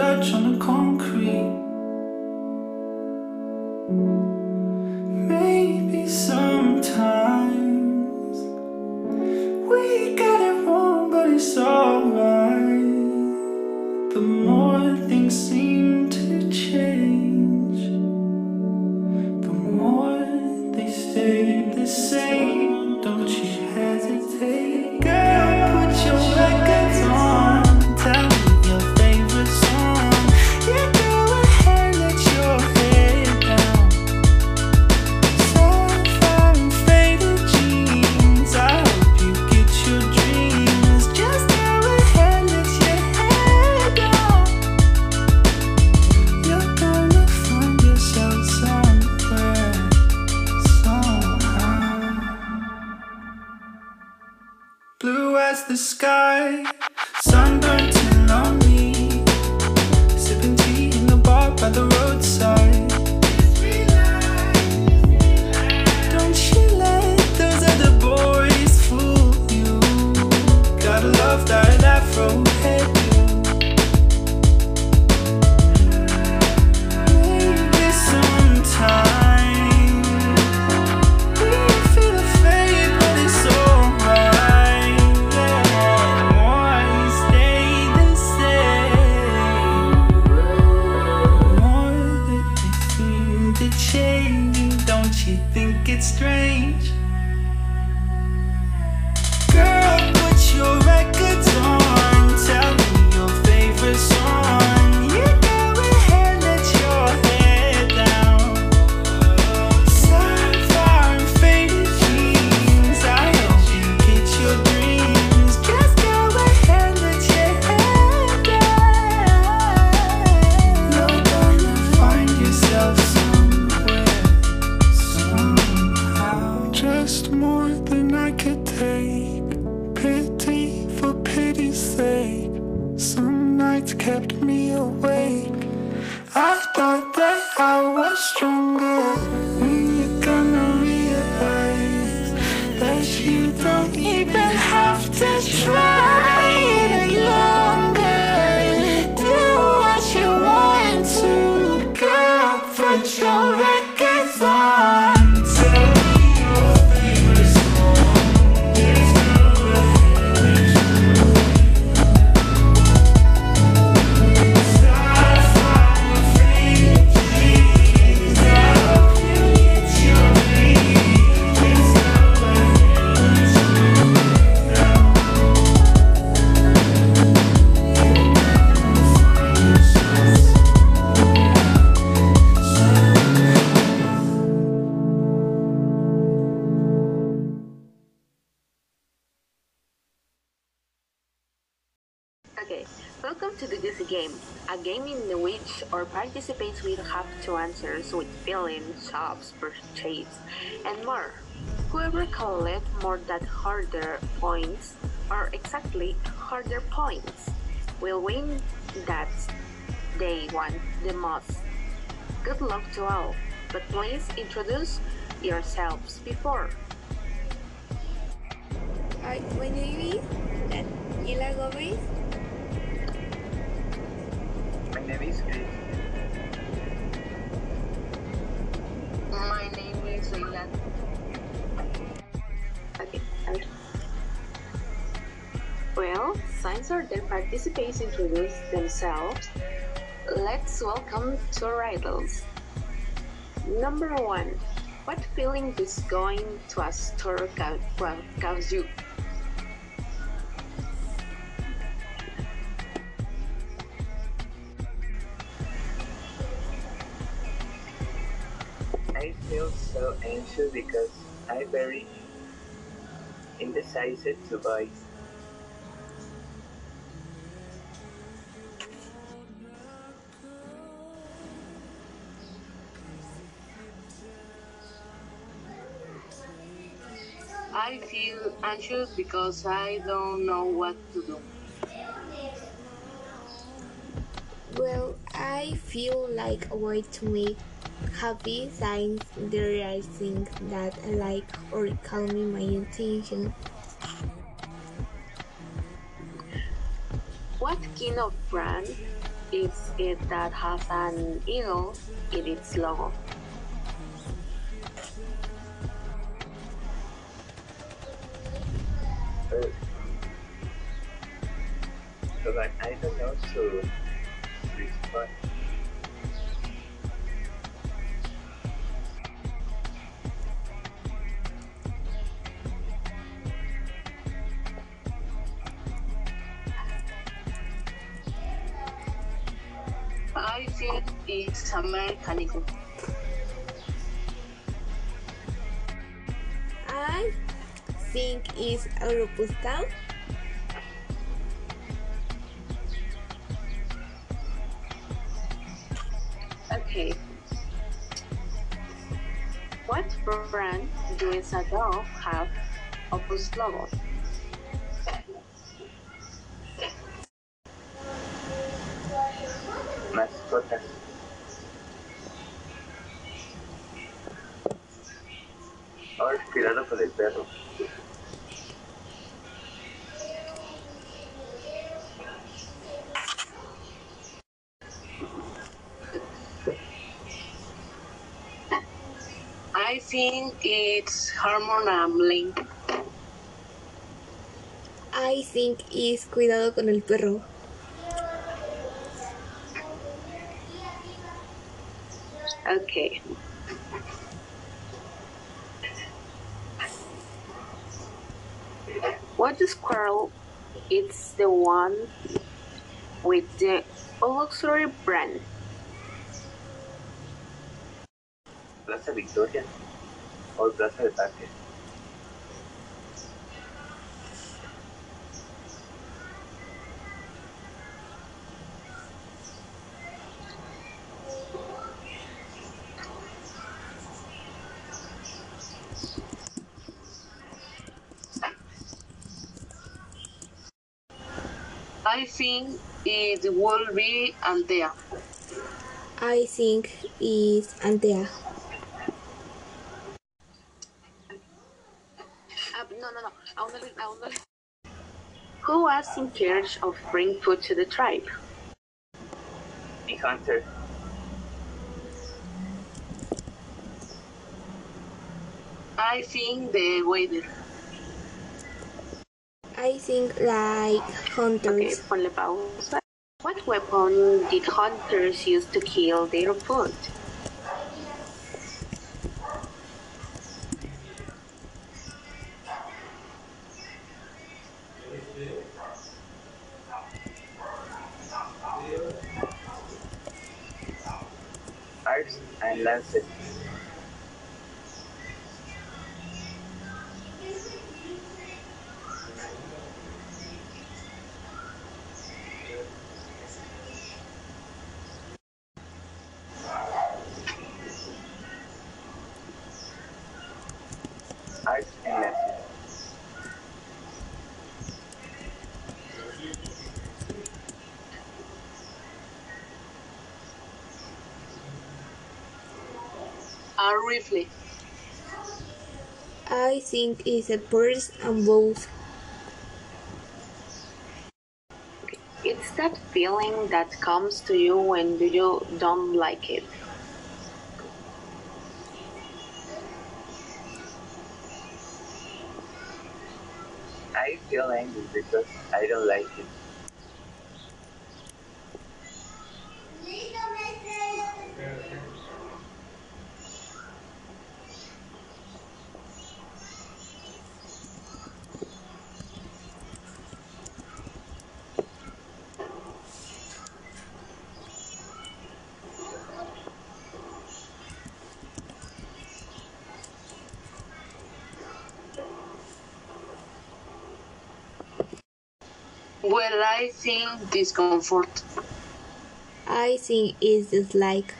dutch on the Blue as the sky, sunburnt and lonely. Sipping tea in the bar by the roadside. Don't you let those other boys fool you. Gotta love that afro more than I could take. Pity for pity's sake. Some nights kept me awake. I thought that I was stronger. When you're gonna realize that you don't even have to try Game, a game in which our participants will have to answer with fill-in, shops, purchase, and more. Whoever collect more than harder points, or exactly harder points, will win that they want the most. Good luck to all, but please introduce yourselves before. Hi, my name is Daniela Gomez. Chris. My name is Leila. Well, since our dear participants introduce themselves, let's welcome two rivals. Number one, what feeling does going to a store cause you? I feel so anxious because I very indecisive to buy. I feel anxious because I don't know what to do. Well, I feel like a way to make happy signs. there are things that I like or call me my attention. What kind of brand is it that has an eagle in its logo? It's American Eagle. I think it's Aeropostale. Okay. What brand does Adolf have of its logo? Mascotas. Ahora cuidado con el perro. I think it's Harmon Amlin. I think it's Cuidado con el perro. Okay. What squirrel is the one with the oh, luxury brand? Plaza Victoria. O Plaza de Parque. I think it will be Antea. I think it's Antea. Uh, no, no, no. Aún no le- aún no le- Who was in charge of bringing food to the tribe? The Hunter. I think the waiter. I think like Okay, hunters. ponle pausa. What weapon did hunters use to kill their food? Arts and Lancet. Arts and Lancet. A rifle. I think it's a purse and bows. It's that feeling that comes to you when you don't like it. Feel angry because I don't like it. Well, I think discomfort. I think it's dislike.